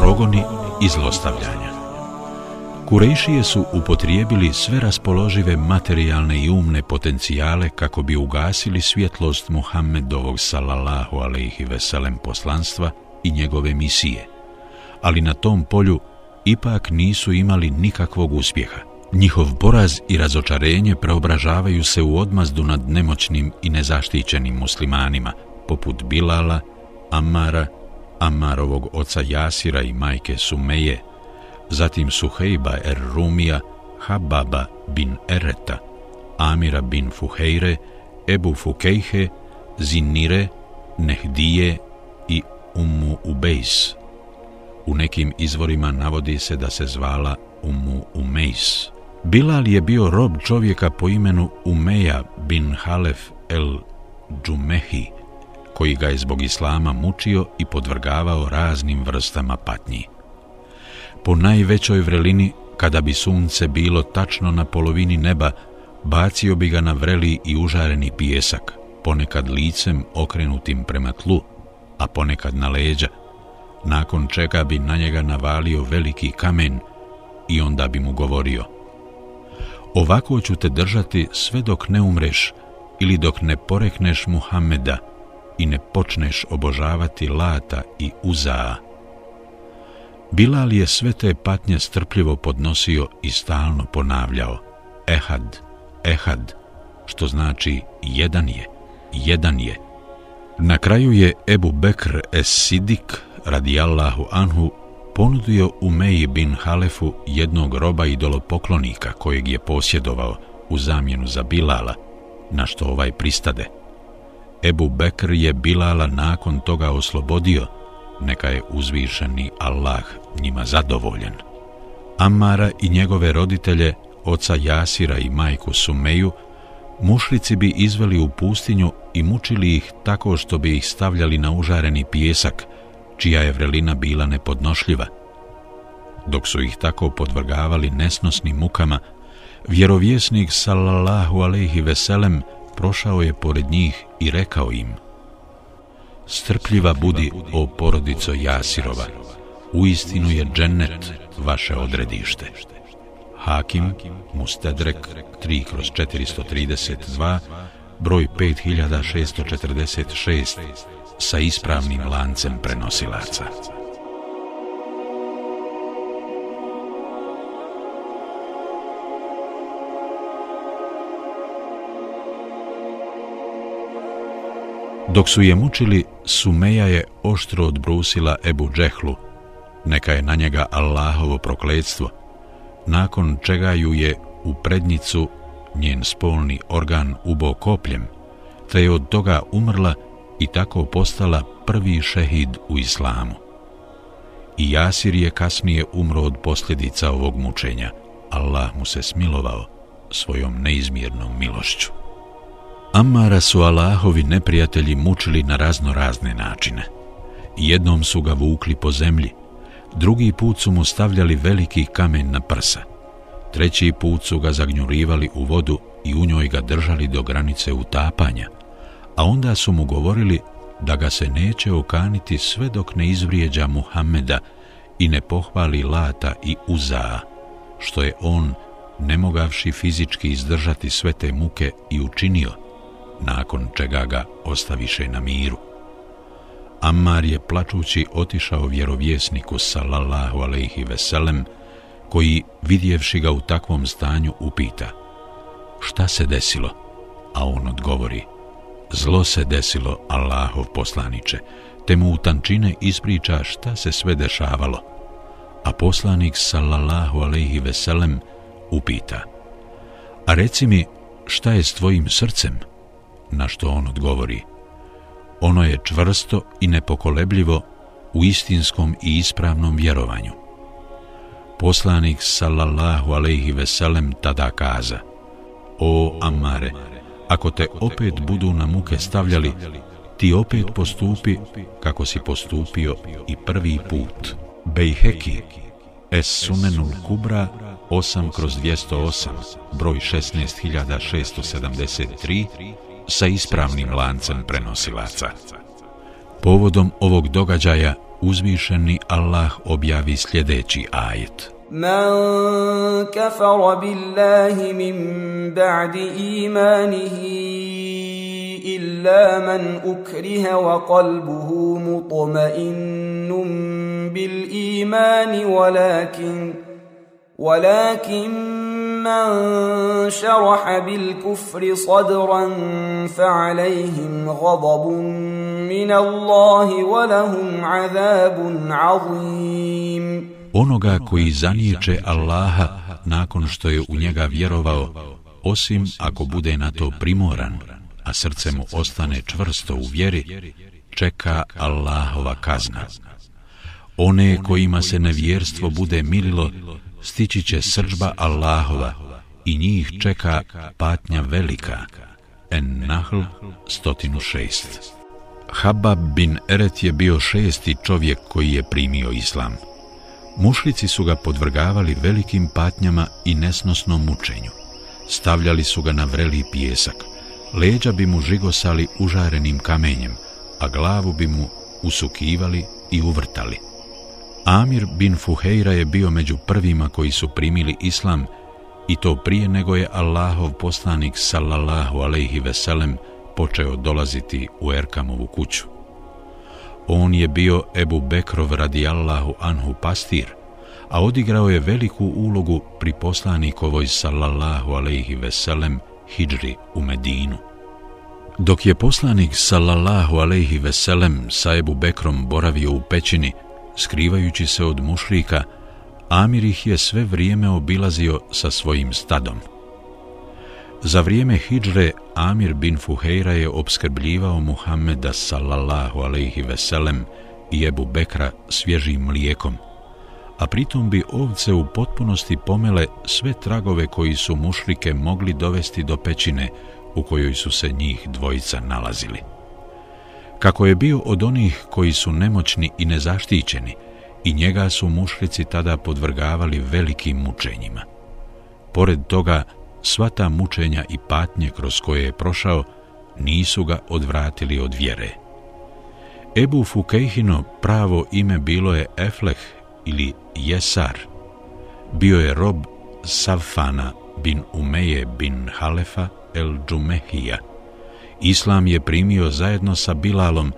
Progoni i zlostavljanja Kurejšije su upotrijebili sve raspoložive materijalne i umne potencijale kako bi ugasili svjetlost Muhammedovog sallallahu alaihi veselem poslanstva i njegove misije. Ali na tom polju ipak nisu imali nikakvog uspjeha. Njihov poraz i razočarenje preobražavaju se u odmazdu nad nemoćnim i nezaštićenim muslimanima, poput Bilala, Amara, Amarovog oca Jasira i majke Sumeje, zatim Suhejba er Rumija, Hababa bin Ereta, Amira bin Fuhejre, Ebu Fukejhe, Zinire, Nehdije i Ummu Ubejs. U nekim izvorima navodi se da se zvala Ummu Umejs. Bilal je bio rob čovjeka po imenu Umeja bin Halef el Džumehi, koji ga je zbog islama mučio i podvrgavao raznim vrstama patnji. Po najvećoj vrelini, kada bi sunce bilo tačno na polovini neba, bacio bi ga na vreli i užareni pijesak, ponekad licem okrenutim prema tlu, a ponekad na leđa, nakon čega bi na njega navalio veliki kamen i onda bi mu govorio Ovako ću te držati sve dok ne umreš ili dok ne porekneš Muhammeda i ne počneš obožavati Lata i Uzaa. Bilal je sve te patnje strpljivo podnosio i stalno ponavljao Ehad, Ehad, što znači jedan je, jedan je. Na kraju je Ebu Bekr es Sidik, radijallahu anhu, ponudio Umeji bin Halefu jednog roba idolopoklonika kojeg je posjedovao u zamjenu za Bilala, na što ovaj pristade. Ebu Bekr je Bilala nakon toga oslobodio, neka je uzvišeni Allah njima zadovoljen. Amara i njegove roditelje, oca Jasira i majku Sumeju, mušlici bi izveli u pustinju i mučili ih tako što bi ih stavljali na užareni pijesak, čija je vrelina bila nepodnošljiva. Dok su ih tako podvrgavali nesnosnim mukama, vjerovjesnik sallallahu alaihi veselem prošao je pored njih i rekao im Strpljiva budi, o porodico Jasirova, u istinu je džennet vaše odredište. Hakim, Mustedrek, 3 kroz 432, broj 5646, sa ispravnim lancem prenosilaca. Dok su je mučili, Sumeja je oštro odbrusila Ebu Džehlu, neka je na njega Allahovo prokledstvo, nakon čega ju je u prednjicu njen spolni organ ubo kopljem, te je od toga umrla i tako postala prvi šehid u islamu. I Jasir je kasnije umro od posljedica ovog mučenja. Allah mu se smilovao svojom neizmjernom milošću. Amara su Allahovi neprijatelji mučili na razno razne načine. Jednom su ga vukli po zemlji, drugi put su mu stavljali veliki kamen na prsa, treći put su ga zagnjurivali u vodu i u njoj ga držali do granice utapanja, a onda su mu govorili da ga se neće okaniti sve dok ne izvrijeđa Muhammeda i ne pohvali Lata i Uzaa, što je on, nemogavši fizički izdržati sve te muke i učinio, nakon čega ga ostaviše na miru. Ammar je plačući otišao vjerovjesniku sallallahu alaihi veselem, koji vidjevši ga u takvom stanju upita šta se desilo, a on odgovori zlo se desilo Allahov poslaniče, te mu u tančine ispriča šta se sve dešavalo, a poslanik sallallahu alaihi veselem upita a reci mi šta je s tvojim srcem, na što on odgovori ono je čvrsto i nepokolebljivo u istinskom i ispravnom vjerovanju. Poslanik sallallahu alejhi ve sellem tada kaza: O Amare, ako te opet budu na muke stavljali, ti opet postupi kako si postupio i prvi put. Bejheki, Es Sunenul Kubra, 8 kroz 208, broj 16673, sa ispravnim lancem prenosilaca. Povodom ovog događaja uzvišeni Allah objavi sljedeći ajet. من كفر بالله من بعد إيمانه إلا من أكره وقلبه مطمئن بالإيمان ولكن ولكن من شرح بالكفر صدرا فعليهم غضب من الله ولهم عذاب عظيم. Onoga koji zaniječe Allaha nakon što je u njega vjerovao, osim ako bude na to primoran, a srce mu ostane čvrsto u vjeri, čeka Allahova kazna. One kojima se nevjerstvo bude mililo, stići će sržba Allahova i njih čeka patnja velika. En Nahl 106 Habab bin Eret je bio šesti čovjek koji je primio islam. Mušlici su ga podvrgavali velikim patnjama i nesnosnom mučenju. Stavljali su ga na vreli pijesak. Leđa bi mu žigosali užarenim kamenjem, a glavu bi mu usukivali i uvrtali. Amir bin Fuheira je bio među prvima koji su primili islam i to prije nego je Allahov poslanik sallallahu alejhi ve sellem počeo dolaziti u Erkamovu kuću. On je bio Ebu Bekrov radijallahu anhu pastir, a odigrao je veliku ulogu pri poslanikovoj sallallahu alaihi veselem hijri u Medinu. Dok je poslanik sallallahu alaihi veselem sa Ebu Bekrom boravio u pećini, skrivajući se od mušrika, Amir ih je sve vrijeme obilazio sa svojim stadom. Za vrijeme hijđre Amir bin Fuheira je obskrbljivao Muhammeda sallallahu alaihi veselem i Ebu Bekra svježim mlijekom, a pritom bi ovce u potpunosti pomele sve tragove koji su mušrike mogli dovesti do pećine u kojoj su se njih dvojica nalazili. Kako je bio od onih koji su nemoćni i nezaštićeni, i njega su mušrici tada podvrgavali velikim mučenjima. Pored toga, sva ta mučenja i patnje kroz koje je prošao nisu ga odvratili od vjere. Ebu Fukejhino pravo ime bilo je Efleh ili Jesar. Bio je rob Savfana bin Umeje bin Halefa el Džumehija. Islam je primio zajedno sa Bilalom,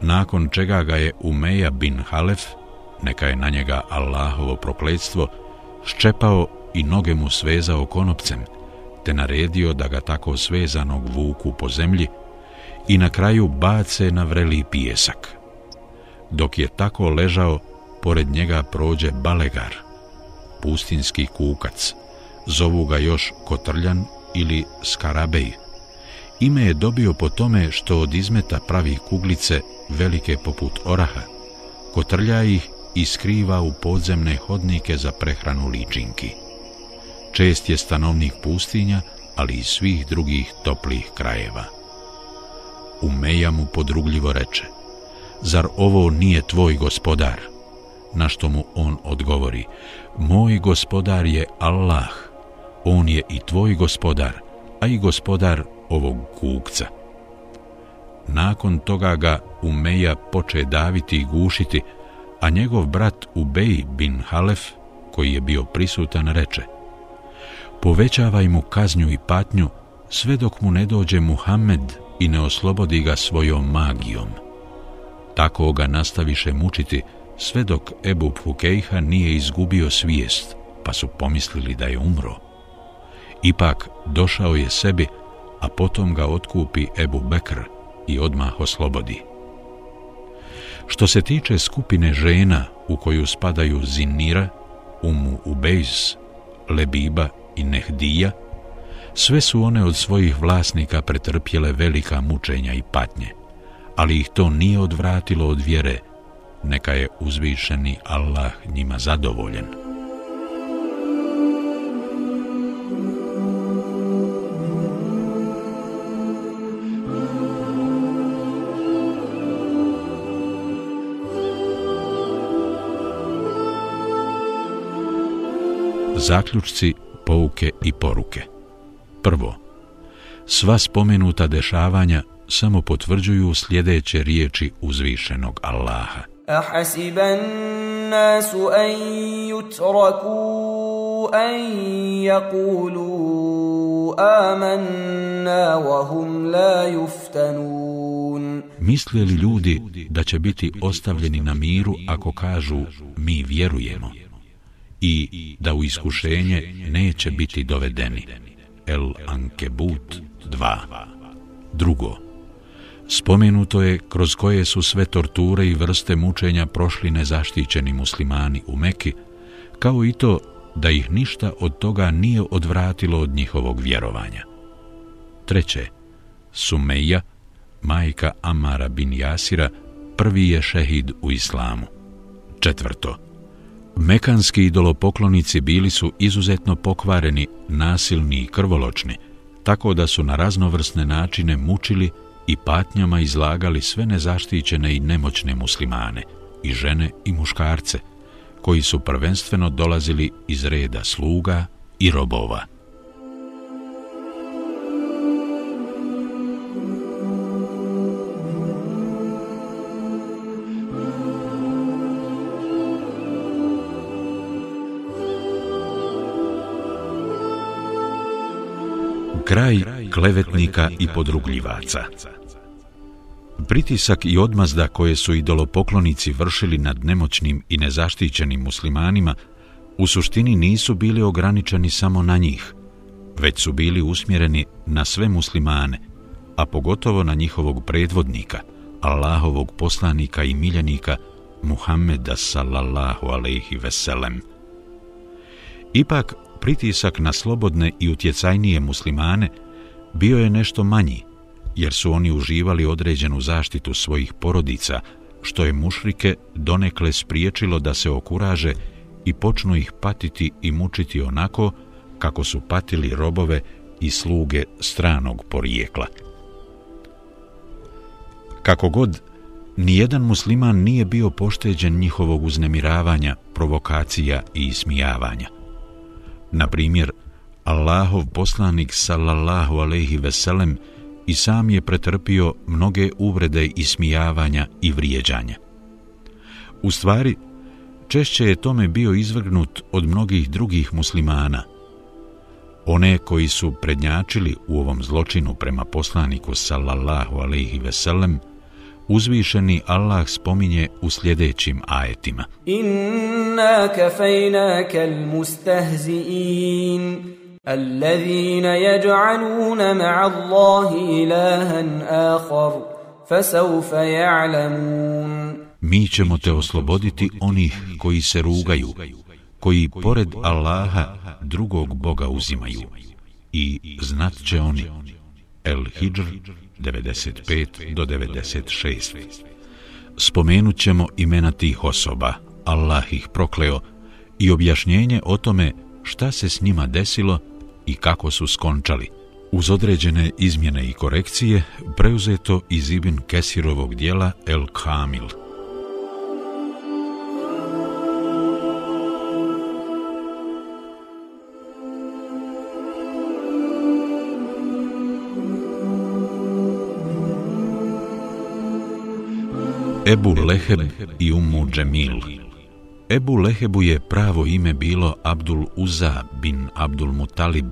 nakon čega ga je Umeja bin Halef, neka je na njega Allahovo prokledstvo, ščepao i noge mu svezao konopcem – te naredio da ga tako svezanog vuku po zemlji i na kraju bace na vreli pijesak. Dok je tako ležao, pored njega prođe balegar, pustinski kukac, zovu ga još kotrljan ili skarabej. Ime je dobio po tome što od izmeta pravi kuglice velike poput oraha, kotrlja ih i skriva u podzemne hodnike za prehranu ličinki. Čest je stanovnik pustinja, ali i svih drugih toplih krajeva. Umeja mu podrugljivo reče, zar ovo nije tvoj gospodar? Na što mu on odgovori, moj gospodar je Allah, on je i tvoj gospodar, a i gospodar ovog kukca. Nakon toga ga Umeja poče daviti i gušiti, a njegov brat Ubej bin Halef, koji je bio prisutan, reče, povećavaj mu kaznju i patnju sve dok mu ne dođe Muhammed i ne oslobodi ga svojom magijom. Tako ga nastaviše mučiti sve dok Ebu Fukejha nije izgubio svijest, pa su pomislili da je umro. Ipak došao je sebi, a potom ga otkupi Ebu Bekr i odmah oslobodi. Što se tiče skupine žena u koju spadaju Zinira, Umu Ubejs, Lebiba i Nehdija, sve su one od svojih vlasnika pretrpjele velika mučenja i patnje, ali ih to nije odvratilo od vjere, neka je uzvišeni Allah njima zadovoljen. Zaključci, pouke i poruke. Prvo, sva spomenuta dešavanja samo potvrđuju sljedeće riječi uzvišenog Allaha. Ahasiban nasu an yutraku an yakulu amanna wa hum la yuftanun. Misle li ljudi da će biti ostavljeni na miru ako kažu mi vjerujemo? I da u iskušenje neće biti dovedeni? El Ankebut 2 Drugo, Spomenuto je kroz koje su sve torture i vrste mučenja prošli nezaštićeni muslimani u Meki, kao i to da ih ništa od toga nije odvratilo od njihovog vjerovanja. Treće, Sumeja, majka Amara bin Jasira, prvi je šehid u islamu. Četvrto, Mekanski idolopoklonici bili su izuzetno pokvareni, nasilni i krvoločni, tako da su na raznovrsne načine mučili i patnjama izlagali sve nezaštićene i nemoćne muslimane, i žene i muškarce, koji su prvenstveno dolazili iz reda sluga i robova. Kraj klevetnika i podrugljivaca. Pritisak i odmazda koje su idolopoklonici vršili nad nemoćnim i nezaštićenim muslimanima u suštini nisu bili ograničeni samo na njih, već su bili usmjereni na sve muslimane, a pogotovo na njihovog predvodnika, Allahovog poslanika i miljenika Muhammeda sallallahu alaihi veselem. Ipak, pritisak na slobodne i utjecajnije muslimane bio je nešto manji, jer su oni uživali određenu zaštitu svojih porodica, što je mušrike donekle spriječilo da se okuraže i počnu ih patiti i mučiti onako kako su patili robove i sluge stranog porijekla. Kako god, nijedan musliman nije bio pošteđen njihovog uznemiravanja, provokacija i ismijavanja. Na primjer, Allahov poslanik sallallahu alejhi ve sellem i sam je pretrpio mnoge uvrede i smijavanja i vrijeđanja. U stvari, češće je tome bio izvrgnut od mnogih drugih muslimana. One koji su prednjačili u ovom zločinu prema poslaniku sallallahu alejhi ve sellem, uzvišeni Allah spominje u sljedećim ajetima. Inna kafejna kal mustahzi'in, allazina jađa'anuna ma'a Allahi ilahan ahar, fasaufa ja'lamun. Mi ćemo te osloboditi onih koji se rugaju, koji pored Allaha drugog Boga uzimaju. I znat će oni. El Hijr 95 do 96. Spomenut ćemo imena tih osoba, Allah ih prokleo, i objašnjenje o tome šta se s njima desilo i kako su skončali. Uz određene izmjene i korekcije, preuzeto iz Ibn Kesirovog dijela El Kamil. Ebu Leheb i Ummu Džemil Ebu Lehebu je pravo ime bilo Abdul Uza bin Abdul Mutalib,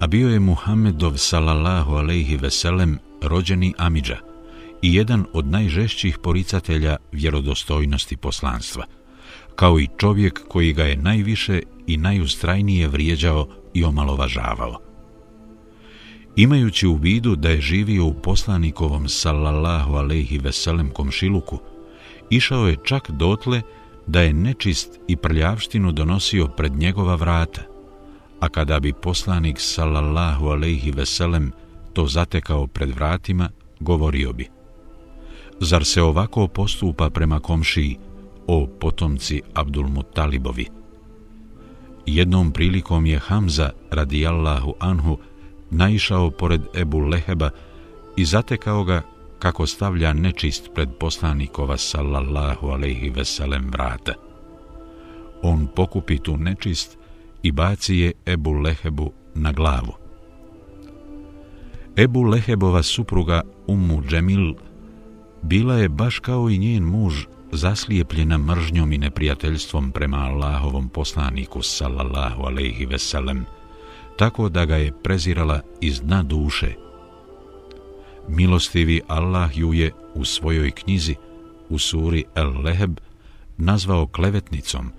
a bio je Muhammedov salallahu alejhi veselem rođeni Amidža i jedan od najžešćih poricatelja vjerodostojnosti poslanstva, kao i čovjek koji ga je najviše i najustrajnije vrijeđao i omalovažavao. Imajući u vidu da je živio u poslanikovom sallallahu alejhi ve sellem komšiluku, išao je čak dotle da je nečist i prljavštinu donosio pred njegova vrata, a kada bi poslanik sallallahu alejhi ve sellem to zatekao pred vratima, govorio bi Zar se ovako postupa prema komšiji, o potomci Abdul Mutalibovi? Jednom prilikom je Hamza, radijallahu anhu, naišao pored Ebu Leheba i zatekao ga kako stavlja nečist pred poslanikova sallallahu alaihi veselem vrata. On pokupi tu nečist i baci je Ebu Lehebu na glavu. Ebu Lehebova supruga Ummu Džemil bila je baš kao i njen muž zaslijepljena mržnjom i neprijateljstvom prema Allahovom poslaniku sallallahu alejhi veselem vrata tako da ga je prezirala iz dna duše. Milostivi Allah ju je u svojoj knjizi u suri El Leheb nazvao klevetnicom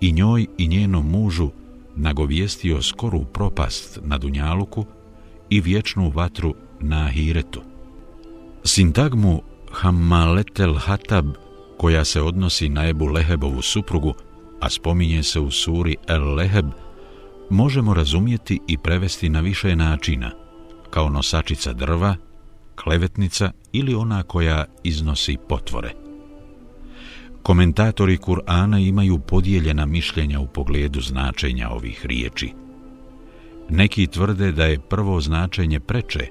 i njoj i njenom mužu nagovijestio skoru propast na Dunjaluku i vječnu vatru na Ahiretu. Sintagmu Hammaletel Hatab, koja se odnosi na Ebu Lehebovu suprugu, a spominje se u suri El Leheb, možemo razumjeti i prevesti na više načina, kao nosačica drva, klevetnica ili ona koja iznosi potvore. Komentatori Kur'ana imaju podijeljena mišljenja u pogledu značenja ovih riječi. Neki tvrde da je prvo značenje preče,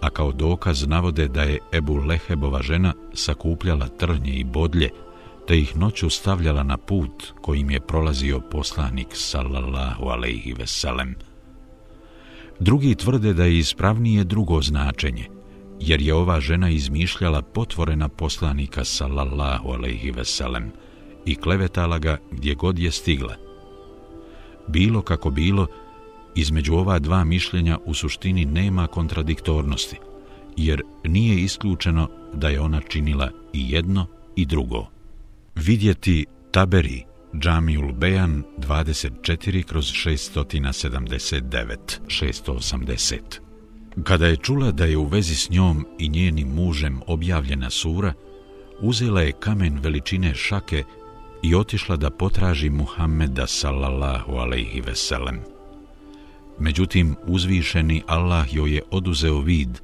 a kao dokaz navode da je Ebu Lehebova žena sakupljala trnje i bodlje, te ih noću stavljala na put kojim je prolazio poslanik sallallahu alaihi veselem. Drugi tvrde da je ispravnije drugo značenje, jer je ova žena izmišljala potvorena poslanika sallallahu alaihi veselem i klevetala ga gdje god je stigla. Bilo kako bilo, između ova dva mišljenja u suštini nema kontradiktornosti, jer nije isključeno da je ona činila i jedno i drugo. Vidjeti Taberi, Džamiul Bejan 24 kroz 679, 680. Kada je čula da je u vezi s njom i njenim mužem objavljena sura, uzela je kamen veličine šake i otišla da potraži Muhammeda sallallahu alaihi veselem. Međutim, uzvišeni Allah joj je oduzeo vid,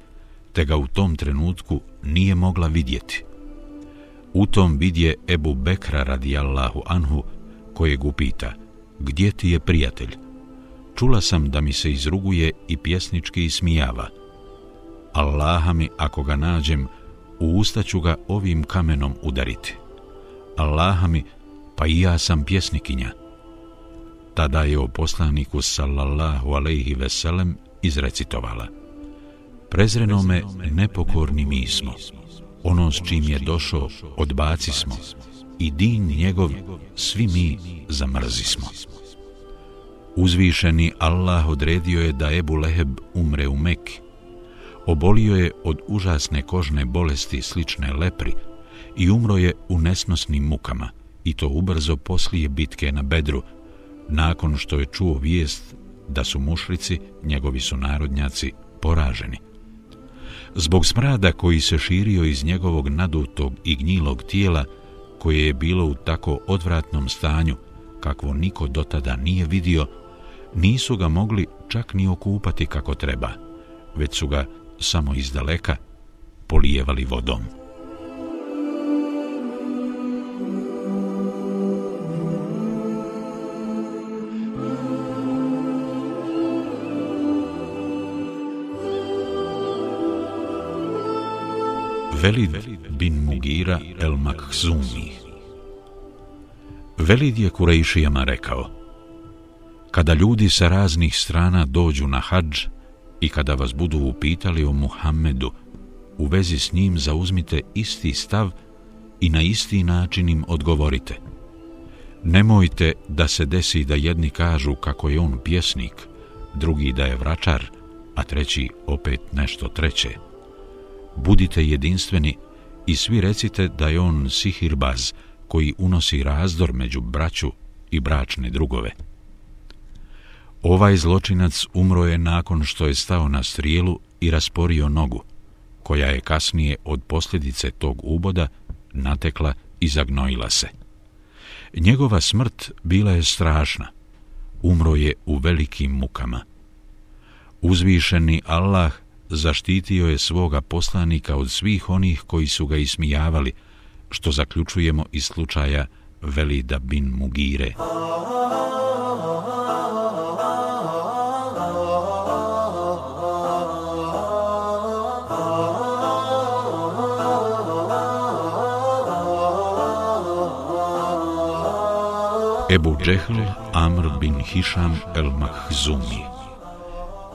te ga u tom trenutku nije mogla vidjeti. U tom vidje Ebu Bekra radijallahu anhu, kojeg upita, gdje ti je prijatelj? Čula sam da mi se izruguje i pjesnički ismijava. Allaha mi, ako ga nađem, u usta ću ga ovim kamenom udariti. Allaha mi, pa i ja sam pjesnikinja. Tada je o poslaniku sallallahu alaihi veselem izrecitovala. Prezreno me nepokorni mi smo. Ono s čim je došao, odbaci smo. I din njegov, svi mi zamrzi smo. Uzvišeni Allah odredio je da Ebu Leheb umre u Mekki. Obolio je od užasne kožne bolesti slične lepri i umro je u nesnosnim mukama, i to ubrzo poslije bitke na Bedru, nakon što je čuo vijest da su mušrici, njegovi su narodnjaci, poraženi. Zbog smrada koji se širio iz njegovog nadutog i gnjilog tijela, koje je bilo u tako odvratnom stanju, kakvo niko dotada nije vidio, nisu ga mogli čak ni okupati kako treba, već su ga samo iz daleka polijevali vodom. Velid bin Mugira el Makhzumi Velid je Kurejšijama rekao Kada ljudi sa raznih strana dođu na hađ i kada vas budu upitali o Muhammedu, u vezi s njim zauzmite isti stav i na isti način im odgovorite. Nemojte da se desi da jedni kažu kako je on pjesnik, drugi da je vračar, a treći opet nešto treće budite jedinstveni i svi recite da je on sihirbaz koji unosi razdor među braću i bračne drugove. Ovaj zločinac umro je nakon što je stao na strijelu i rasporio nogu, koja je kasnije od posljedice tog uboda natekla i zagnojila se. Njegova smrt bila je strašna. Umro je u velikim mukama. Uzvišeni Allah zaštitio je svoga poslanika od svih onih koji su ga ismijavali, što zaključujemo iz slučaja Velida bin Mugire. Ebu Džehl, Amr bin Hišam el Mahzumi.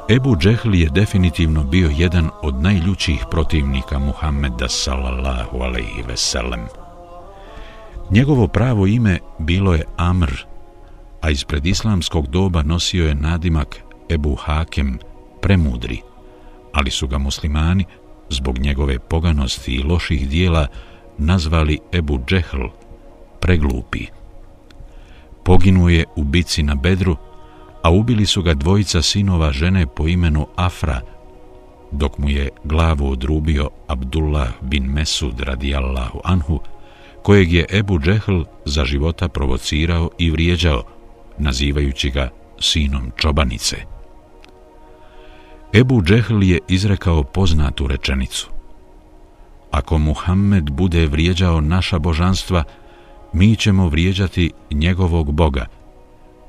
Ebu Džehl je definitivno bio jedan od najljućih protivnika Muhammeda sallallahu alaihi veselem. Njegovo pravo ime bilo je Amr, a ispred islamskog doba nosio je nadimak Ebu Hakem, premudri, ali su ga muslimani, zbog njegove poganosti i loših dijela, nazvali Ebu Džehl, preglupi. Poginuje u bici na Bedru, a ubili su ga dvojica sinova žene po imenu Afra, dok mu je glavu odrubio Abdullah bin Mesud radijallahu anhu, kojeg je Ebu Džehl za života provocirao i vrijeđao, nazivajući ga sinom čobanice. Ebu Džehl je izrekao poznatu rečenicu. Ako Muhammed bude vrijeđao naša božanstva, mi ćemo vrijeđati njegovog Boga,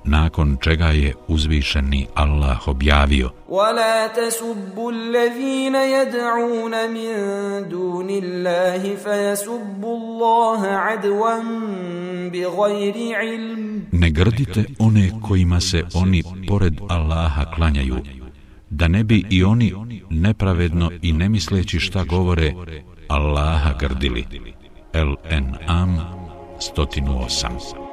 nakon čega je uzvišeni Allah objavio وَلَا تَسُبُّوا الَّذِينَ يَدْعُونَ مِن دُونِ اللَّهِ فَيَسُبُّوا اللَّهَ عَدْوًا بِغَيْرِ عِلْمٍ Ne grdite one kojima se oni pored Allaha klanjaju, da ne bi i oni nepravedno i ne misleći šta govore Allaha grdili. El-En-Am 108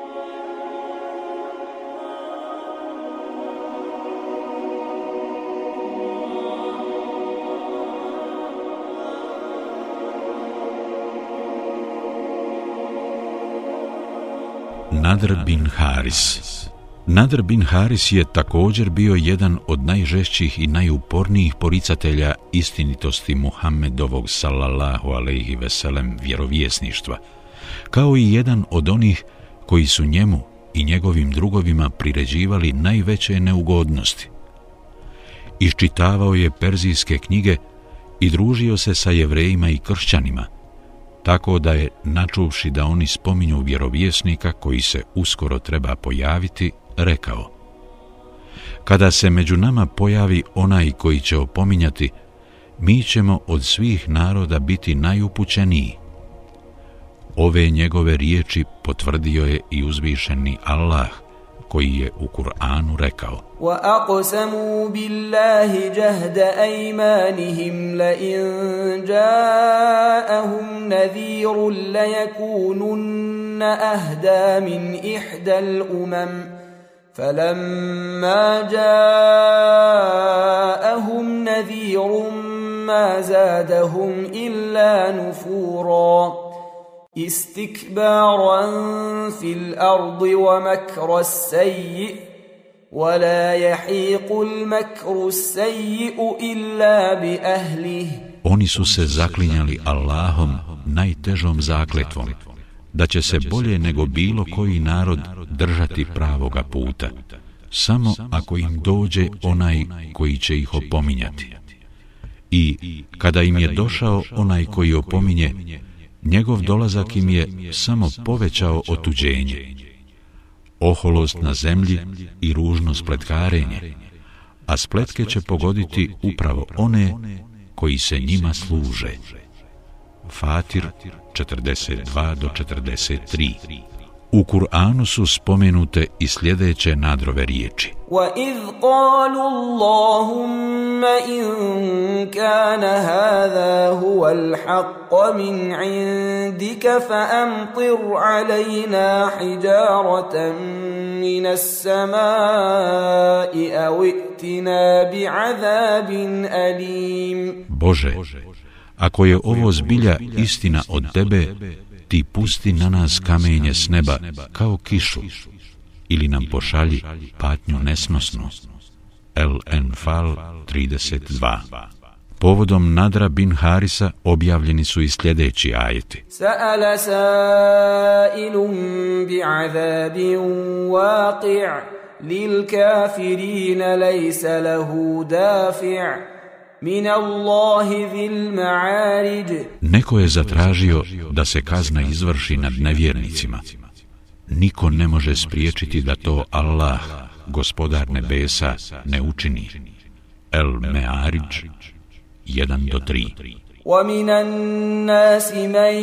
Nadr bin Haris Nadr bin Haris je također bio jedan od najžešćih i najupornijih poricatelja istinitosti Muhammedovog sallallahu alaihi veselem vjerovjesništva, kao i jedan od onih koji su njemu i njegovim drugovima priređivali najveće neugodnosti. Iščitavao je perzijske knjige i družio se sa jevrejima i kršćanima – tako da je, načuvši da oni spominju vjerovjesnika koji se uskoro treba pojaviti, rekao Kada se među nama pojavi onaj koji će opominjati, mi ćemo od svih naroda biti najupućeniji. Ove njegove riječi potvrdio je i uzvišeni Allah, koji je u Kur'anu rekao. وَأَقْسَمُوا بِاللَّهِ جَهْدَ أَيْمَانِهِمْ لَإِن جَاءَهُمْ نَذِيرٌ لَيَكُونُنَّ أَهْدَى مِنْ إِحْدَى الْأُمَمِ فَلَمَّا جَاءَهُمْ نَذِيرٌ مَا زَادَهُمْ إِلَّا نُفُورًا استكبارا في الارض ومكر السيء ولا يحيق المكر السيء الا باهله Oni su se zaklinjali Allahom najtežom zakletvom, da će se bolje nego bilo koji narod držati pravoga puta, samo ako im dođe onaj koji će ih opominjati. I kada im je došao onaj koji opominje, njegov dolazak im je samo povećao otuđenje, oholost na zemlji i ružno spletkarenje, a spletke će pogoditi upravo one koji se njima služe. Fatir 42 do 43 U Kur'anu su spomenute i sljedeće nadrove riječi. وَإِذْ قَالُوا اللَّهُمَّ إِن كَانَ هَذَا هُوَ الْحَقَّ مِنْ عِنْدِكَ فَأَمْطِرْ عَلَيْنَا حِجَارَةً مِنَ السَّمَاءِ أَوْ ائْتِنَا بِعَذَابٍ أَلِيمٍ Bože, ako je ovo zbilja istina od tebe, ti pusti na nas kamenje s neba kao kišu ili nam pošalji patnju nesnosnu. El Enfal 32 Povodom Nadra bin Harisa objavljeni su i sljedeći ajeti. Sa'ala sa'ilum bi'azabin waqi' lil kafirina laysa lahu dafi' min Allahi zil. Neko je zatražio da se kazna izvrši nad nevjernicima. Niko ne može spriječiti da to Allah, gospodar nebesa, ne učini. El Me'arić 1 do 3 ومن الناس من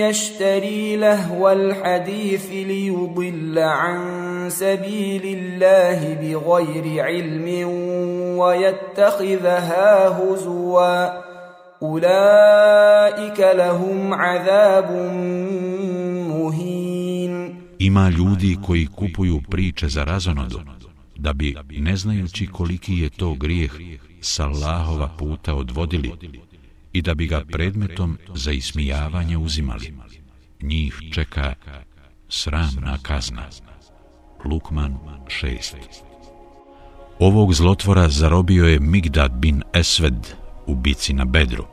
يشتري لهو الحديث ليضل عن سبيل الله بغير علم ويتخذها هزوا أولئك لهم عذاب مهين Ima ljudi koji kupuju priče za razonodu, da bi, ne znajući koliki je to grijeh, sa Allahova puta odvodili i da bi ga predmetom za ismijavanje uzimali. Njih čeka sramna kazna. Lukman 6 Ovog zlotvora zarobio je Migdad bin Esved u bici na Bedru.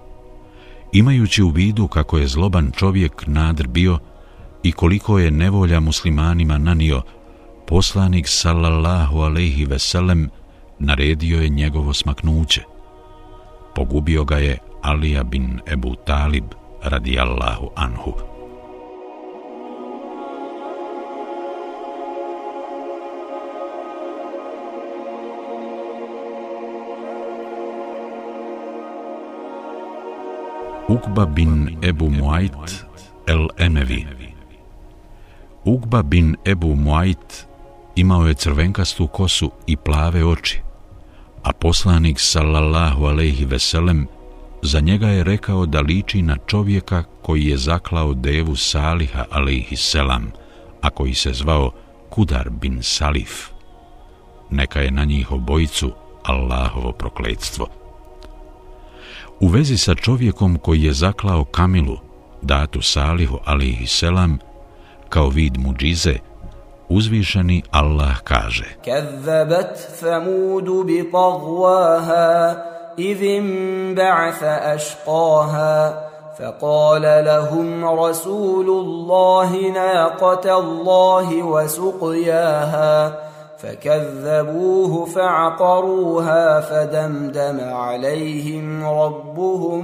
Imajući u vidu kako je zloban čovjek nadr bio i koliko je nevolja muslimanima nanio, poslanik sallallahu alaihi veselem naredio je njegovo smaknuće. Pogubio ga je Alija bin Ebu Talib radijallahu anhu. Ukba bin Ebu Muajt el-Emevi Ukba bin Ebu Muajt imao je crvenkastu kosu i plave oči, a poslanik sallallahu alejhi ve sellem za njega je rekao da liči na čovjeka koji je zaklao devu Saliha alaihi selam, a koji se zvao Kudar bin Salif. Neka je na njih obojicu Allahovo prokletstvo. U vezi sa čovjekom koji je zaklao Kamilu, datu Salihu alaihi selam, kao vid muđize, uzvišeni Allah kaže Kazzabat Thamudu bi tagwaha إذ انبعث أشقاها فقال لهم رسول الله ناقة الله وسقياها فكذبوه فعقروها فدمدم عليهم ربهم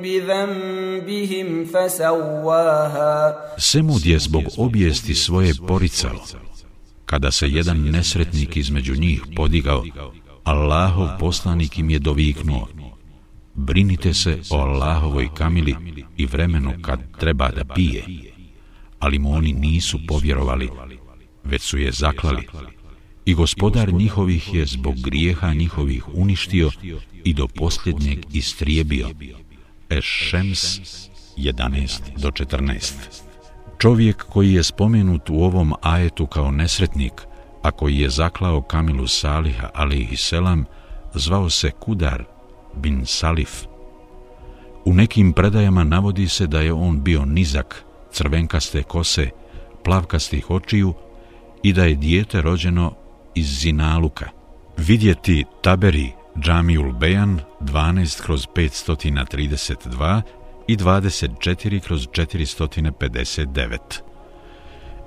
بذنبهم فسواها. Svemu gdje zbog obijesti svoje poricao, kada se jedan nesretnik između njih podigao Allahov poslanik im je doviknuo Brinite se o Allahovoj kamili i vremenu kad treba da pije. Ali mu oni nisu povjerovali, već su je zaklali i gospodar njihovih je zbog grijeha njihovih uništio i do posljednjeg istrijebio. Eš-Šems 11 do 14 Čovjek koji je spomenut u ovom ajetu kao nesretnik, a koji je zaklao Kamilu Saliha alihi selam, zvao se Kudar bin Salif. U nekim predajama navodi se da je on bio nizak, crvenkaste kose, plavkastih očiju i da je dijete rođeno iz Zinaluka. Vidjeti Taberi Džamiul Bejan 12 kroz 532 i 24 kroz 459.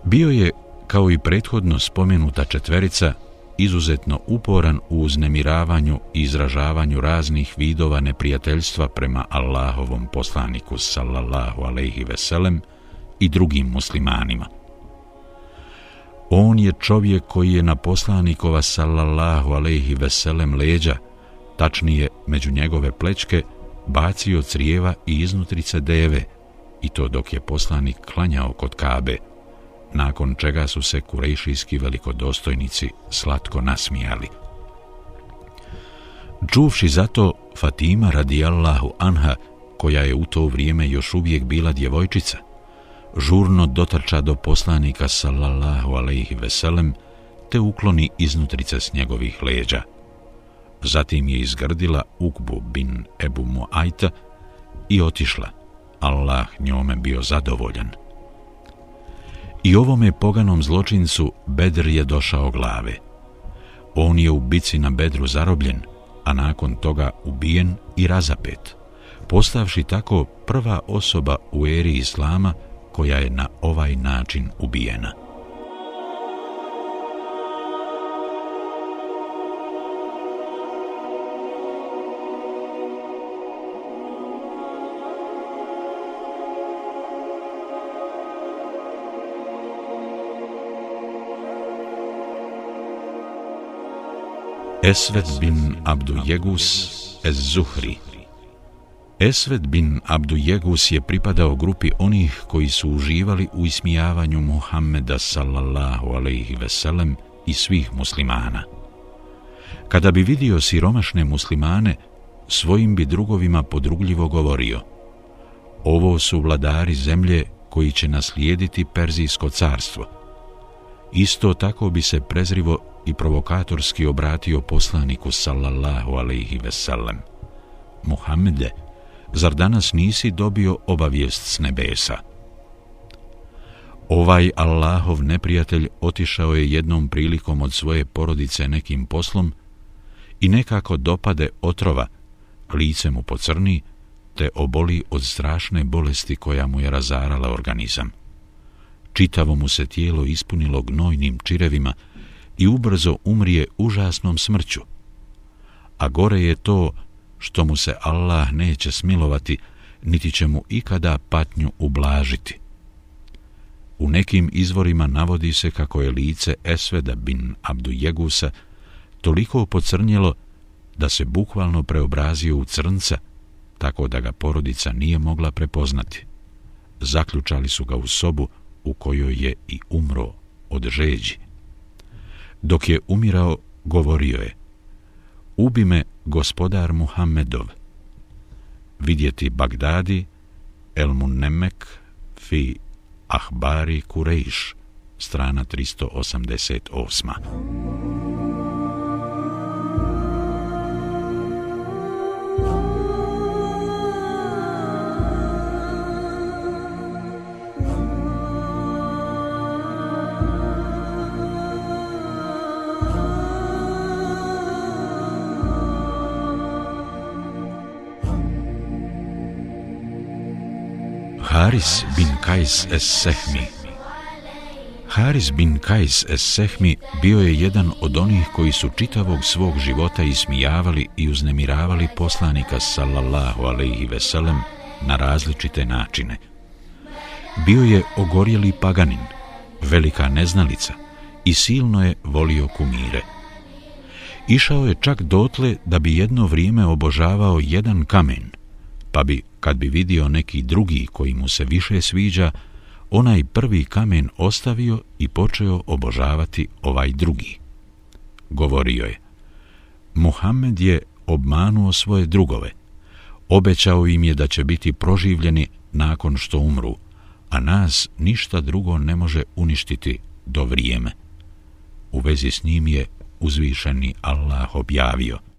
Bio je, kao i prethodno spomenuta četverica, izuzetno uporan u uznemiravanju i izražavanju raznih vidova neprijateljstva prema Allahovom poslaniku sallallahu alaihi veselem i drugim muslimanima. On je čovjek koji je na poslanikova sallallahu alaihi veselem leđa, tačnije među njegove plečke, bacio crijeva i iznutrice deve, i to dok je poslanik klanjao kod Kabe, nakon čega su se kurejšijski velikodostojnici slatko nasmijali. Čuvši zato Fatima radijallahu anha, koja je u to vrijeme još uvijek bila djevojčica, žurno dotrča do poslanika sallallahu alaihi veselem te ukloni iznutrice s njegovih leđa. Zatim je izgrdila Ukbu bin Ebu Muajta i otišla. Allah njome bio zadovoljan. I ovome poganom zločincu Bedr je došao glave. On je u bici na Bedru zarobljen, a nakon toga ubijen i razapet, postavši tako prva osoba u eri Islama koja je na ovaj način ubijena. Esved bin Abdu Jegus Ez Zuhri Esved bin Abdu Jegus je pripadao grupi onih koji su uživali u ismijavanju Muhammeda sallallahu alaihi veselem i svih muslimana. Kada bi vidio siromašne muslimane, svojim bi drugovima podrugljivo govorio Ovo su vladari zemlje koji će naslijediti Perzijsko carstvo. Isto tako bi se prezrivo i provokatorski obratio poslaniku sallallahu alaihi veselem. Muhammede, zar danas nisi dobio obavijest s nebesa? Ovaj Allahov neprijatelj otišao je jednom prilikom od svoje porodice nekim poslom i nekako dopade otrova, lice mu pocrni, te oboli od strašne bolesti koja mu je razarala organizam. Čitavo mu se tijelo ispunilo gnojnim čirevima i ubrzo umrije užasnom smrću. A gore je to što mu se Allah neće smilovati, niti će mu ikada patnju ublažiti. U nekim izvorima navodi se kako je lice Esveda bin Abdu Jegusa toliko pocrnjelo da se bukvalno preobrazio u crnca, tako da ga porodica nije mogla prepoznati. Zaključali su ga u sobu u kojoj je i umro od žeđi. Dok je umirao, govorio je Ubi me gospodar Muhammedov. Vidjeti Bagdadi, El Munnemek, fi Ahbari Kurejš, strana 388. Haris bin Kajs es Sehmi Haris bin Kajs es Sehmi bio je jedan od onih koji su čitavog svog života ismijavali i uznemiravali poslanika sallallahu alaihi veselem na različite načine. Bio je ogorjeli paganin, velika neznalica i silno je volio kumire. Išao je čak dotle da bi jedno vrijeme obožavao jedan kamen, pa bi, kad bi vidio neki drugi koji mu se više sviđa, onaj prvi kamen ostavio i počeo obožavati ovaj drugi. Govorio je, Muhammed je obmanuo svoje drugove, obećao im je da će biti proživljeni nakon što umru, a nas ništa drugo ne može uništiti do vrijeme. U vezi s njim je uzvišeni Allah objavio,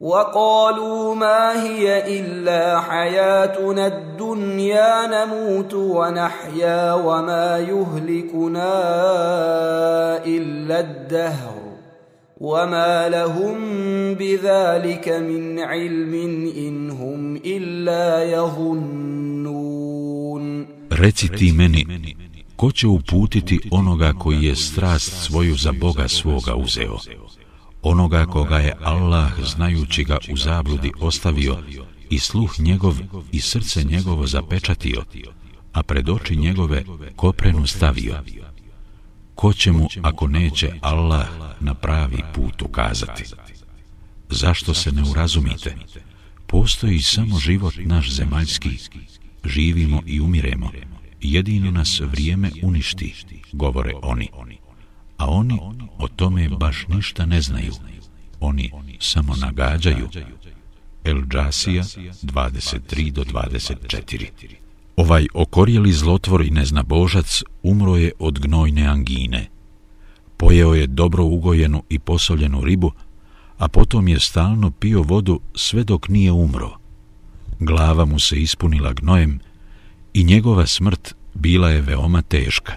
وقالوا ما هي إلا حياتنا الدنيا نموت ونحيا وما يهلكنا إلا الدهر وما لهم بذلك من علم إن هم إلا يظنون Reci ti meni, ko će uputiti onoga koji je strast svoju za Boga svoga uzeo? Onoga koga je Allah znajući ga u zabludi ostavio i sluh njegov i srce njegovo zapečatio, a pred oči njegove koprenu stavio. Ko će mu, ako neće Allah na pravi put ukazati? Zašto se ne urazumite? Postoji samo život naš zemaljski. Živimo i umiremo. Jedino nas vrijeme uništi, govore oni a oni o tome baš ništa ne znaju. Oni samo nagađaju. El Džasija 23 do 24 Ovaj okorjeli zlotvor i neznabožac umro je od gnojne angine. Pojeo je dobro ugojenu i posoljenu ribu, a potom je stalno pio vodu sve dok nije umro. Glava mu se ispunila gnojem i njegova smrt bila je veoma teška.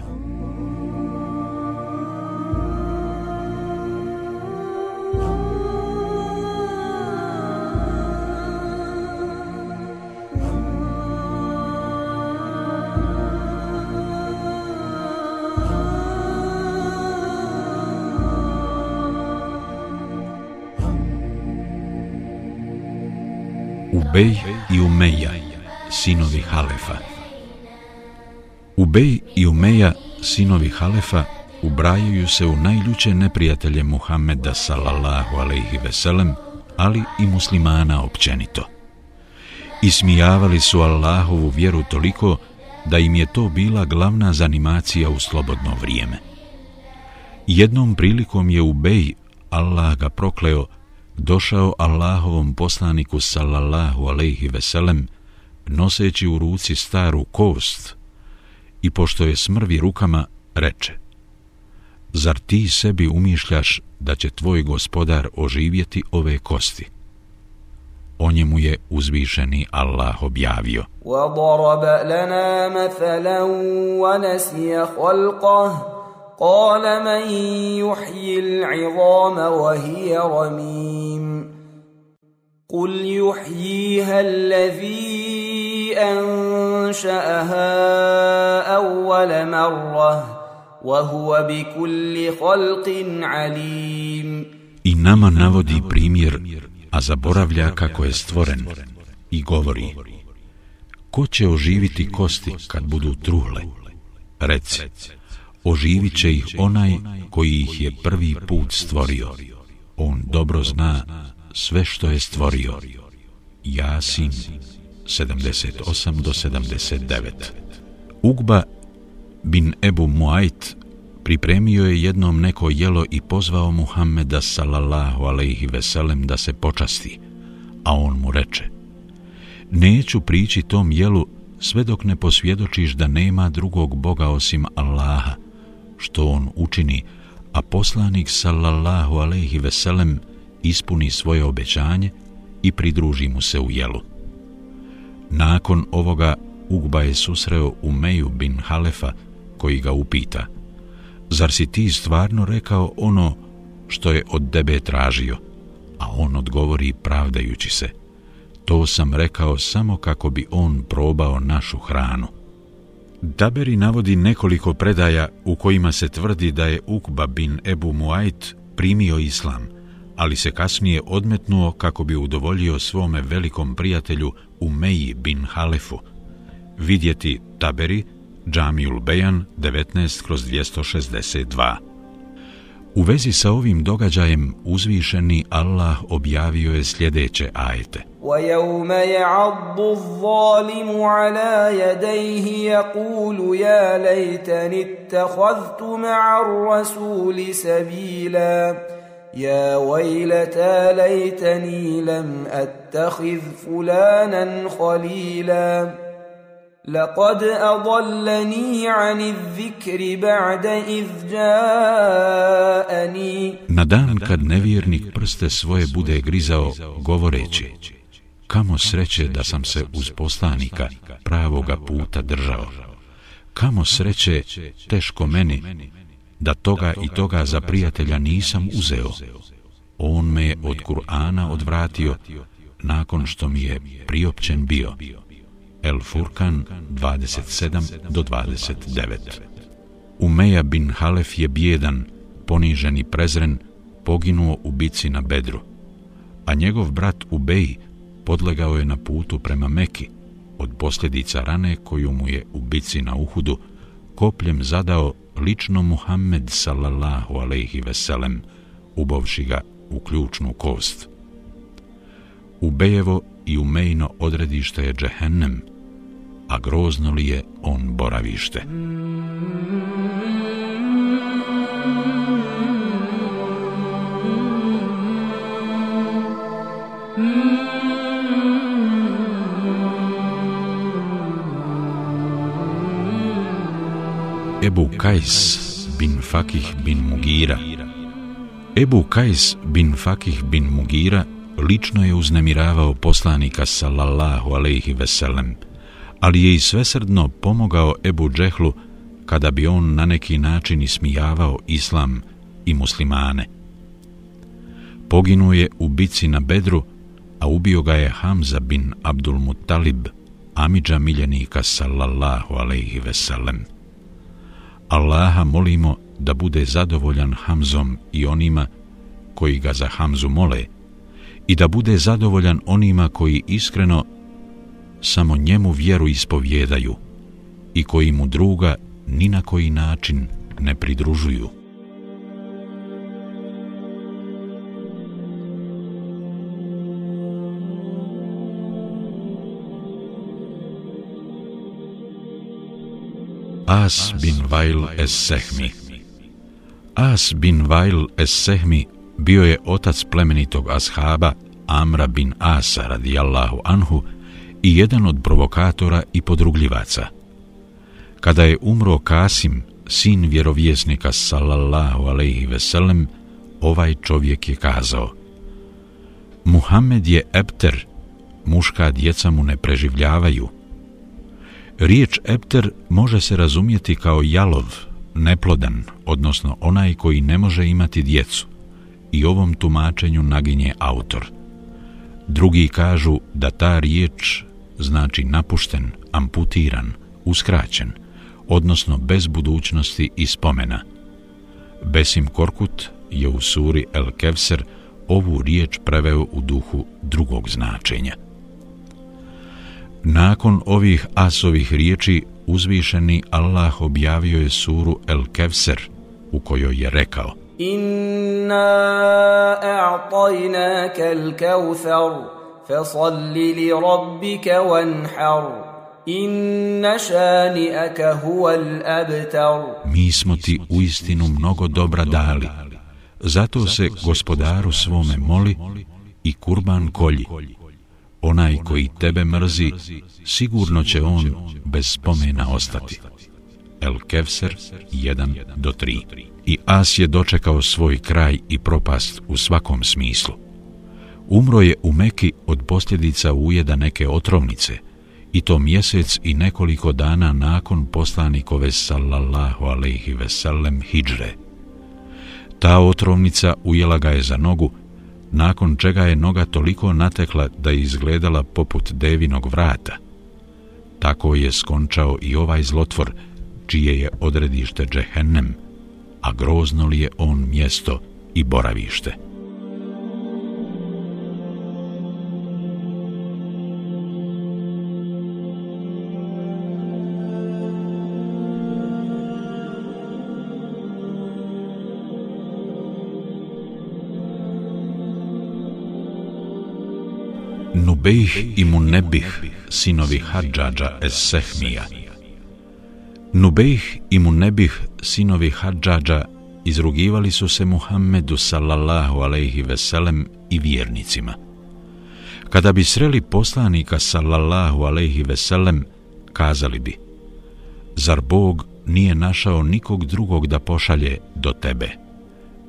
Ubej i Umeja, sinovi Halefa. Ubej i Umeja, sinovi Halefa, ubrajaju se u najljuće neprijatelje Muhammeda sallallahu alaihi veselem, ali i muslimana općenito. Ismijavali su Allahovu vjeru toliko da im je to bila glavna zanimacija u slobodno vrijeme. Jednom prilikom je Ubej, Allah ga prokleo, došao Allahovom poslaniku sallallahu alaihi veselem, noseći u ruci staru kost i pošto je smrvi rukama, reče Zar ti sebi umišljaš da će tvoj gospodar oživjeti ove kosti? O njemu je uzvišeni Allah objavio. وَضَرَبَ لَنَا مَثَلًا وَنَسِيَ خَلْقَهُ قال من يحيي العظام وهي رميم قل يحييها الذي انشاها اول مره وهو بكل خلق عليم I nama navodi primjer, a zaboravlja kako je stvoren i govori Ko će oživiti kosti kad budu truhle? Reci, oživit će ih onaj koji ih je prvi put stvorio. On dobro zna sve što je stvorio. Jasin 78 do 79 Ugba bin Ebu Muajt pripremio je jednom neko jelo i pozvao Muhammeda sallallahu alaihi veselem da se počasti, a on mu reče Neću prići tom jelu sve dok ne posvjedočiš da nema drugog Boga osim Allaha, što on učini, a poslanik sallallahu alejhi ve sellem ispuni svoje obećanje i pridruži mu se u jelu. Nakon ovoga Ugba je susreo Umeju bin Halefa koji ga upita Zar si ti stvarno rekao ono što je od tebe tražio? A on odgovori pravdajući se To sam rekao samo kako bi on probao našu hranu. Daberi navodi nekoliko predaja u kojima se tvrdi da je Ukba bin Ebu Muajt primio islam, ali se kasnije odmetnuo kako bi udovoljio svome velikom prijatelju Umeji bin Halefu. Vidjeti Taberi, Džamiul Bejan, 19 kroz 262. U vezi sa ovim događajem uzvišeni Allah objavio je sljedeće ajete. وَيَوْمَ يَعَضُّ الظَّالِمُ عَلَى يَدَيْهِ يَقُولُ يَا لَيْتَنِ اتَّخَذْتُ مَعَ الرَّسُولِ سَبِيلًا يَا وَيْلَتَى لَيْتَنِي لَمْ أَتَّخِذْ فُلَانًا خَلِيلًا لقد أضلني عن الذكر بعد إذ جاءني Na dan kad nevjernik prste svoje bude grizao govoreći Kamo sreće da sam se uz poslanika pravoga puta držao. Kamo sreće teško meni da toga i toga za prijatelja nisam uzeo. On me je od Kur'ana odvratio nakon što mi je priopćen bio. El Furkan 27 do 29. Umeja bin Halef je bjedan, ponižen i prezren, poginuo u bici na Bedru, a njegov brat Ubej podlegao je na putu prema Meki od posljedica rane koju mu je u bici na Uhudu kopljem zadao lično Muhammed sallallahu alejhi ve sellem ubovši ga u ključnu kost. Ubejevo i umejno odredište je džehennem, a grozno li je on boravište. Ebu Kajs bin Fakih bin Mugira Ebu Kajs bin Fakih bin Mugira lično je uznemiravao poslanika sallallahu alaihi veselem, ali je i svesrdno pomogao Ebu Džehlu kada bi on na neki način ismijavao islam i muslimane. Poginuo je u bici na Bedru, a ubio ga je Hamza bin Abdul Muttalib, amidža miljenika sallallahu alaihi veselem. Allaha molimo da bude zadovoljan Hamzom i onima koji ga za Hamzu mole i da bude zadovoljan onima koji iskreno samo njemu vjeru ispovjedaju i koji mu druga ni na koji način ne pridružuju. As bin Vail es-Sehmi As bin Vail es-Sehmi bio je otac plemenitog ashaba Amra bin Asa radijallahu anhu i jedan od provokatora i podrugljivaca. Kada je umro Kasim, sin vjerovjesnika sallallahu alaihi veselem, ovaj čovjek je kazao Muhammed je epter, muška djeca mu ne preživljavaju. Riječ epter može se razumjeti kao jalov, neplodan, odnosno onaj koji ne može imati djecu. I ovom tumačenju naginje autor. Drugi kažu da ta riječ znači napušten, amputiran, uskraćen, odnosno bez budućnosti i spomena. Besim Korkut je u suri El Kevser ovu riječ preveo u duhu drugog značenja. Nakon ovih asovih riječi uzvišeni Allah objavio je suru El Kevser u kojoj je rekao Inna a'tajnaka al kawthar fasalli li rabbika wanhar Inna šani'aka huwa al-abtar Mi smo ti u istinu mnogo dobra dali. Zato se gospodaru svome moli i kurban kolji. Onaj koji tebe mrzi, sigurno će on bez spomena ostati. El Kevser 1 do 3 I As je dočekao svoj kraj i propast u svakom smislu. Umro je u Meki od posljedica ujeda neke otrovnice – i to mjesec i nekoliko dana nakon poslanikove sallallahu alaihi vesellem hijđre. Ta otrovnica ujela ga je za nogu, nakon čega je noga toliko natekla da je izgledala poput devinog vrata. Tako je skončao i ovaj zlotvor, čije je odredište džehennem, a grozno li je on mjesto i boravište. Nubejh i Munebih, sinovi Hadžađa es Sehmija. Nubejh i Munebih, sinovi Hadžađa, izrugivali su se Muhammedu sallallahu alaihi veselem i vjernicima. Kada bi sreli poslanika sallallahu alaihi veselem, kazali bi, zar Bog nije našao nikog drugog da pošalje do tebe?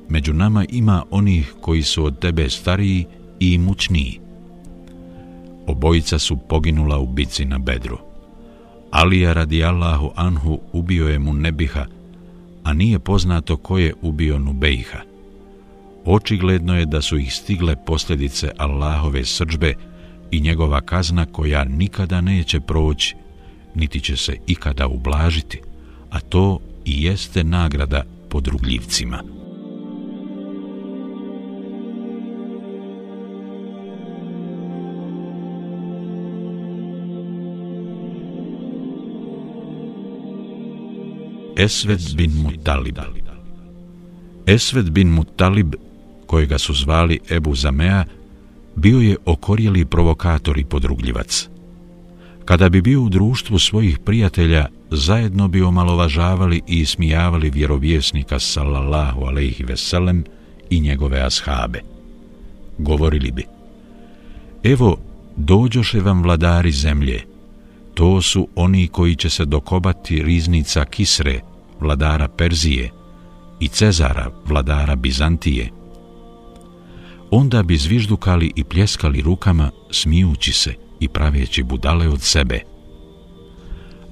Među nama ima onih koji su od tebe stariji i imućniji, Obojica su poginula u bici na bedru. Alija radi Allahu Anhu ubio je mu Nebiha, a nije poznato ko je ubio Nubejha. Očigledno je da su ih stigle posljedice Allahove srđbe i njegova kazna koja nikada neće proći, niti će se ikada ublažiti, a to i jeste nagrada podrugljivcima. Esved bin Mutalib. Esved bin Mutalib, kojega su zvali Ebu Zamea, bio je okorjeli provokator i podrugljivac. Kada bi bio u društvu svojih prijatelja, zajedno bi omalovažavali i ismijavali vjerovjesnika sallallahu alaihi veselem i njegove ashabe. Govorili bi, evo, dođoše vam vladari zemlje, To su oni koji će se dokobati riznica Kisre, vladara Perzije, i Cezara, vladara Bizantije. Onda bi zviždukali i pljeskali rukama, smijući se i praveći budale od sebe.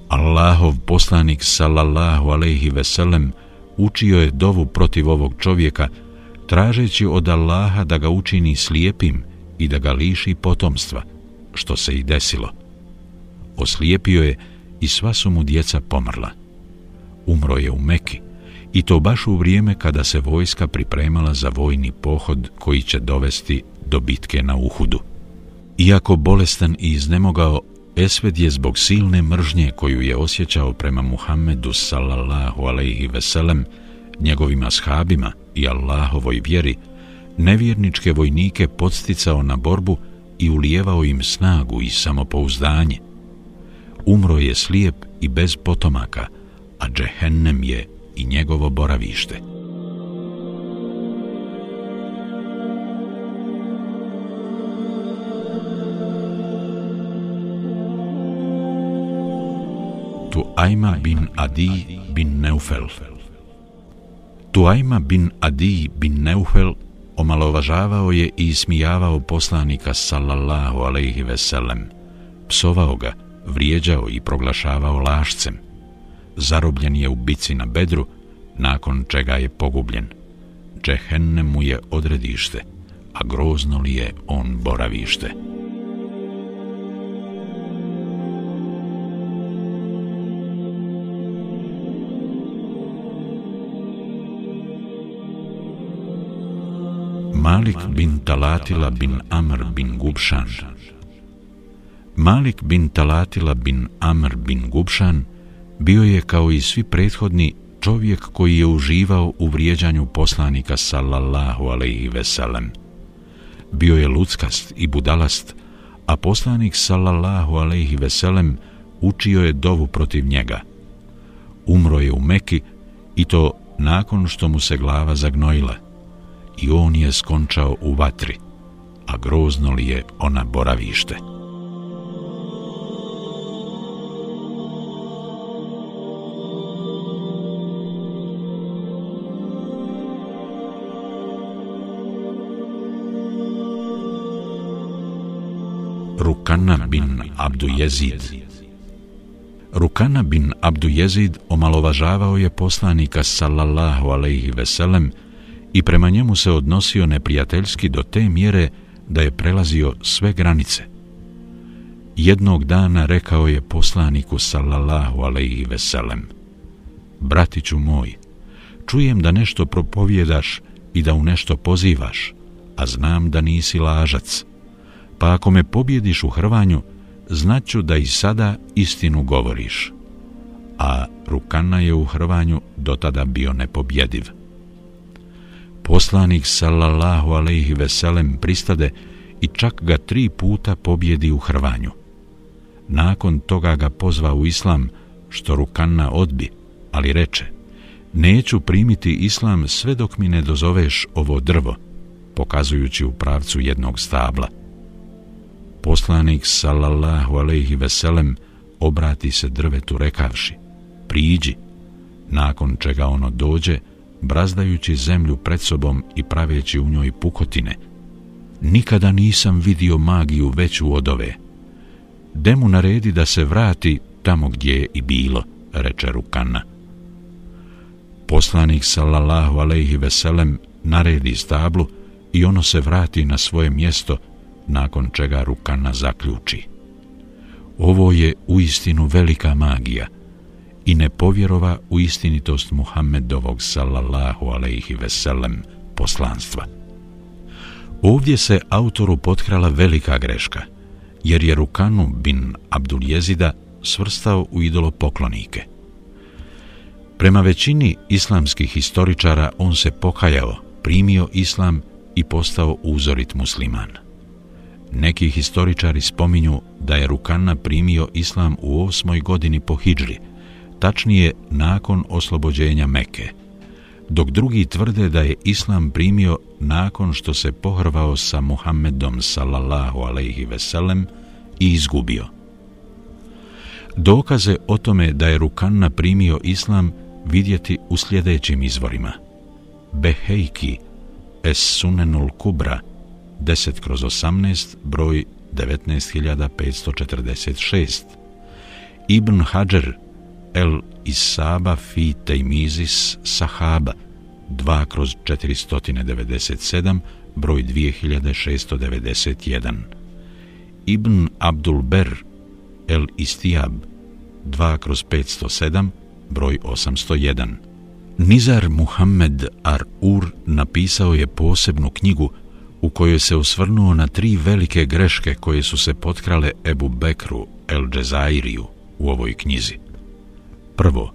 Allahov poslanik, sallallahu alejhi ve sellem učio je dovu protiv ovog čovjeka, tražeći od Allaha da ga učini slijepim i da ga liši potomstva, što se i desilo oslijepio je i sva su mu djeca pomrla. Umro je u Meki i to baš u vrijeme kada se vojska pripremala za vojni pohod koji će dovesti do bitke na Uhudu. Iako bolestan i iznemogao, Esved je zbog silne mržnje koju je osjećao prema Muhammedu sallallahu alaihi veselem, njegovim ashabima i Allahovoj vjeri, nevjerničke vojnike podsticao na borbu i ulijevao im snagu i samopouzdanje. Umro je slijep i bez potomaka, a džehennem je i njegovo boravište. Tuajma bin Adi bin Neufel Tuajma bin Adi bin Neufel omalovažavao je i ismijavao poslanika sallallahu alaihi veselem, psovao ga, vrijeđao i proglašavao lašcem. Zarobljen je u bici na bedru, nakon čega je pogubljen. Džehenne mu je odredište, a grozno li je on boravište. Malik bin Talatila bin Amr bin Gubšan Malik bin Talatila bin Amr bin Gubšan bio je kao i svi prethodni čovjek koji je uživao u vrijeđanju poslanika sallallahu alaihi veselem. Bio je luckast i budalast, a poslanik sallallahu alaihi veselem učio je dovu protiv njega. Umro je u Meki i to nakon što mu se glava zagnojila i on je skončao u vatri, a grozno li je ona boravište. Rukana bin Abdu Jezid Rukana bin Abdu Jezid omalovažavao je poslanika sallallahu alaihi veselem i prema njemu se odnosio neprijateljski do te mjere da je prelazio sve granice. Jednog dana rekao je poslaniku sallallahu alaihi veselem Bratiću moj, čujem da nešto propovjedaš i da u nešto pozivaš, a znam da nisi lažac. Pa ako me pobjediš u hrvanju, znaću da i sada istinu govoriš. A Rukana je u hrvanju dotada bio nepobjediv poslanik sallallahu alaihi veselem pristade i čak ga tri puta pobjedi u hrvanju. Nakon toga ga pozva u islam, što Rukanna odbi, ali reče, neću primiti islam sve dok mi ne dozoveš ovo drvo, pokazujući u pravcu jednog stabla. Poslanik sallallahu alaihi veselem obrati se drvetu rekavši, priđi, nakon čega ono dođe, brazdajući zemlju pred sobom i praveći u njoj pukotine. Nikada nisam vidio magiju veću od ove. Demu naredi da se vrati tamo gdje je i bilo, reče Rukana. Poslanik sallallahu alejhi ve sellem naredi stablu i ono se vrati na svoje mjesto nakon čega Rukana zaključi. Ovo je uistinu velika magija – i ne povjerova u istinitost Muhammedovog sallallahu alaihi veselem poslanstva. Ovdje se autoru potkrala velika greška, jer je Rukanu bin Abduljezida svrstao u idolo poklonike. Prema većini islamskih historičara on se pokajao, primio islam i postao uzorit musliman. Neki historičari spominju da je Rukana primio islam u osmoj godini po Hidžri, tačnije nakon oslobođenja Meke, dok drugi tvrde da je Islam primio nakon što se pohrvao sa Muhammedom sallallahu alaihi veselem i izgubio. Dokaze o tome da je Rukanna primio Islam vidjeti u sljedećim izvorima. Behejki, Es Sunenul Kubra, 10 kroz 18, broj 19546. Ibn Hajar, El Isaba fi Teimizis Sahaba 2 kroz 497 broj 2691 Ibn Abdul Ber El Istijab 2 kroz 507 broj 801 Nizar Muhammed Ar-Ur napisao je posebnu knjigu u kojoj se osvrnuo na tri velike greške koje su se potkrale Ebu Bekru El Džezairiju u ovoj knjizi. Prvo,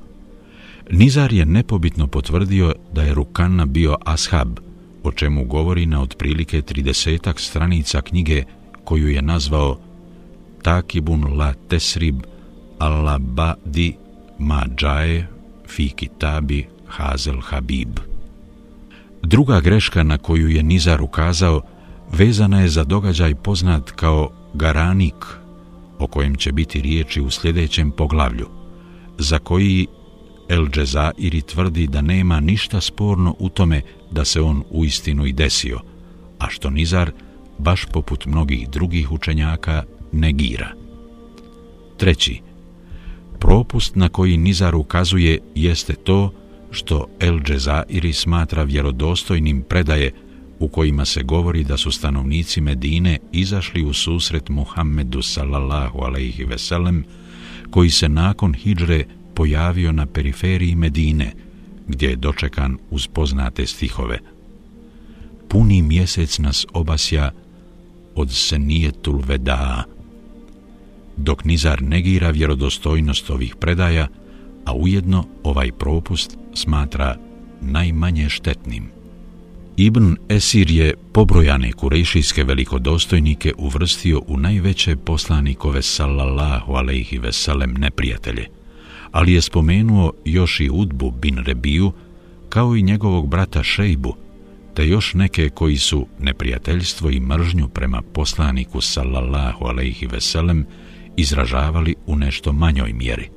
Nizar je nepobitno potvrdio da je Rukanna bio ashab, o čemu govori na otprilike tridesetak stranica knjige koju je nazvao Takibun la tesrib alla ba'di ma džaje fi kitabi hazel habib. Druga greška na koju je Nizar ukazao vezana je za događaj poznat kao Garanik, o kojem će biti riječi u sljedećem poglavlju, za koji El Džezairi tvrdi da nema ništa sporno u tome da se on uistinu i desio, a što Nizar, baš poput mnogih drugih učenjaka, negira. Treći, propust na koji Nizar ukazuje jeste to što El Džezairi smatra vjerodostojnim predaje u kojima se govori da su stanovnici Medine izašli u susret Muhammedu sallallahu alaihi veselem, koji se nakon hijdžre pojavio na periferiji Medine, gdje je dočekan uz poznate stihove. Puni mjesec nas obasja od senijetul vedaa. dok Nizar negira vjerodostojnost ovih predaja, a ujedno ovaj propust smatra najmanje štetnim. Ibn Esir je pobrojane kurejšijske velikodostojnike uvrstio u najveće poslanikove sallallahu alaihi veselem neprijatelje, ali je spomenuo još i Udbu bin Rebiju, kao i njegovog brata Šejbu, te još neke koji su neprijateljstvo i mržnju prema poslaniku sallallahu alaihi veselem izražavali u nešto manjoj mjeri.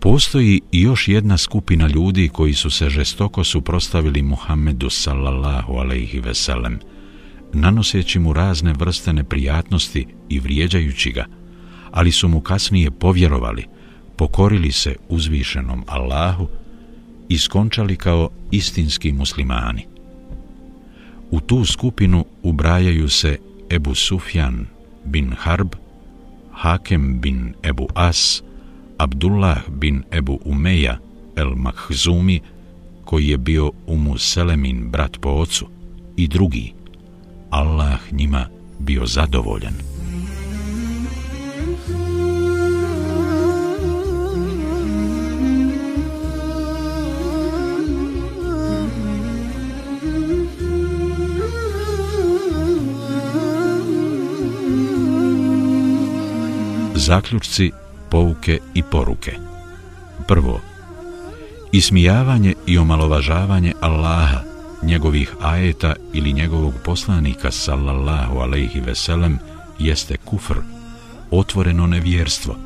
Postoji još jedna skupina ljudi koji su se žestoko suprostavili Muhammedu sallallahu alaihi veselem, nanoseći mu razne vrste neprijatnosti i vrijeđajući ga, ali su mu kasnije povjerovali, pokorili se uzvišenom Allahu i skončali kao istinski muslimani. U tu skupinu ubrajaju se Ebu Sufjan bin Harb, Hakem bin Ebu As, Abdullah bin Ebu Umeja el Mahzumi, koji je bio Umu Selemin brat po ocu, i drugi, Allah njima bio zadovoljan. Zaključci pouke i poruke. Prvo, ismijavanje i omalovažavanje Allaha, njegovih ajeta ili njegovog poslanika sallallahu alaihi veselem jeste kufr, otvoreno nevjerstvo,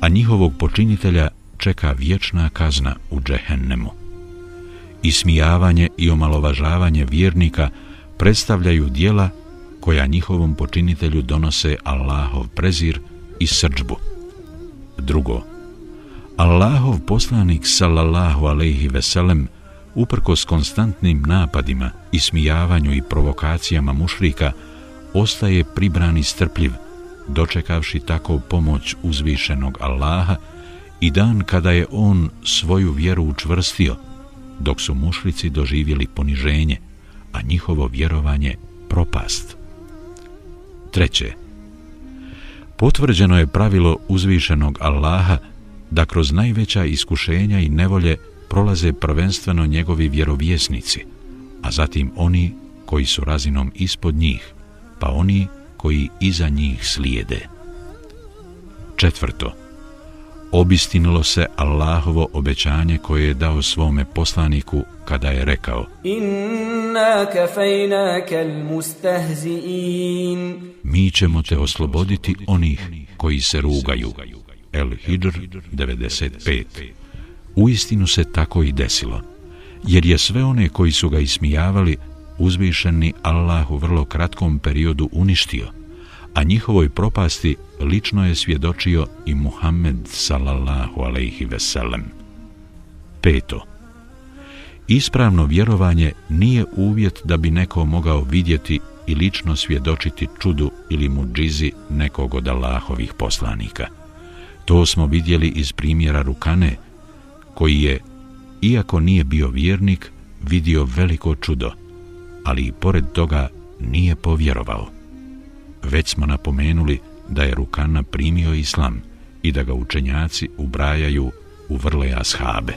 a njihovog počinitelja čeka vječna kazna u džehennemu. Ismijavanje i omalovažavanje vjernika predstavljaju dijela koja njihovom počinitelju donose Allahov prezir i srđbu. Drugo, Allahov poslanik sallallahu alaihi veselem uprko s konstantnim napadima, ismijavanju i provokacijama mušrika ostaje pribran i strpljiv, dočekavši tako pomoć uzvišenog Allaha i dan kada je on svoju vjeru učvrstio, dok su mušrici doživjeli poniženje, a njihovo vjerovanje propast. Treće, potvrđeno je pravilo uzvišenog Allaha da kroz najveća iskušenja i nevolje prolaze prvenstveno njegovi vjerovjesnici, a zatim oni koji su razinom ispod njih, pa oni koji iza njih slijede. Četvrto, obistinilo se Allahovo obećanje koje je dao svome poslaniku kada je rekao Inna kafejnaka mustahzi'in Mi ćemo te osloboditi onih koji se rugaju. El Hidr 95 Uistinu se tako i desilo, jer je sve one koji su ga ismijavali uzvišeni Allah u vrlo kratkom periodu uništio, a njihovoj propasti lično je svjedočio i Muhammed sallallahu alaihi veselem. Peto. Ispravno vjerovanje nije uvjet da bi neko mogao vidjeti i lično svjedočiti čudu ili muđizi nekog od Allahovih poslanika. To smo vidjeli iz primjera Rukane, koji je, iako nije bio vjernik, vidio veliko čudo, ali i pored toga nije povjerovao. Već smo napomenuli da je Rukana primio islam i da ga učenjaci ubrajaju u vrle ashabe.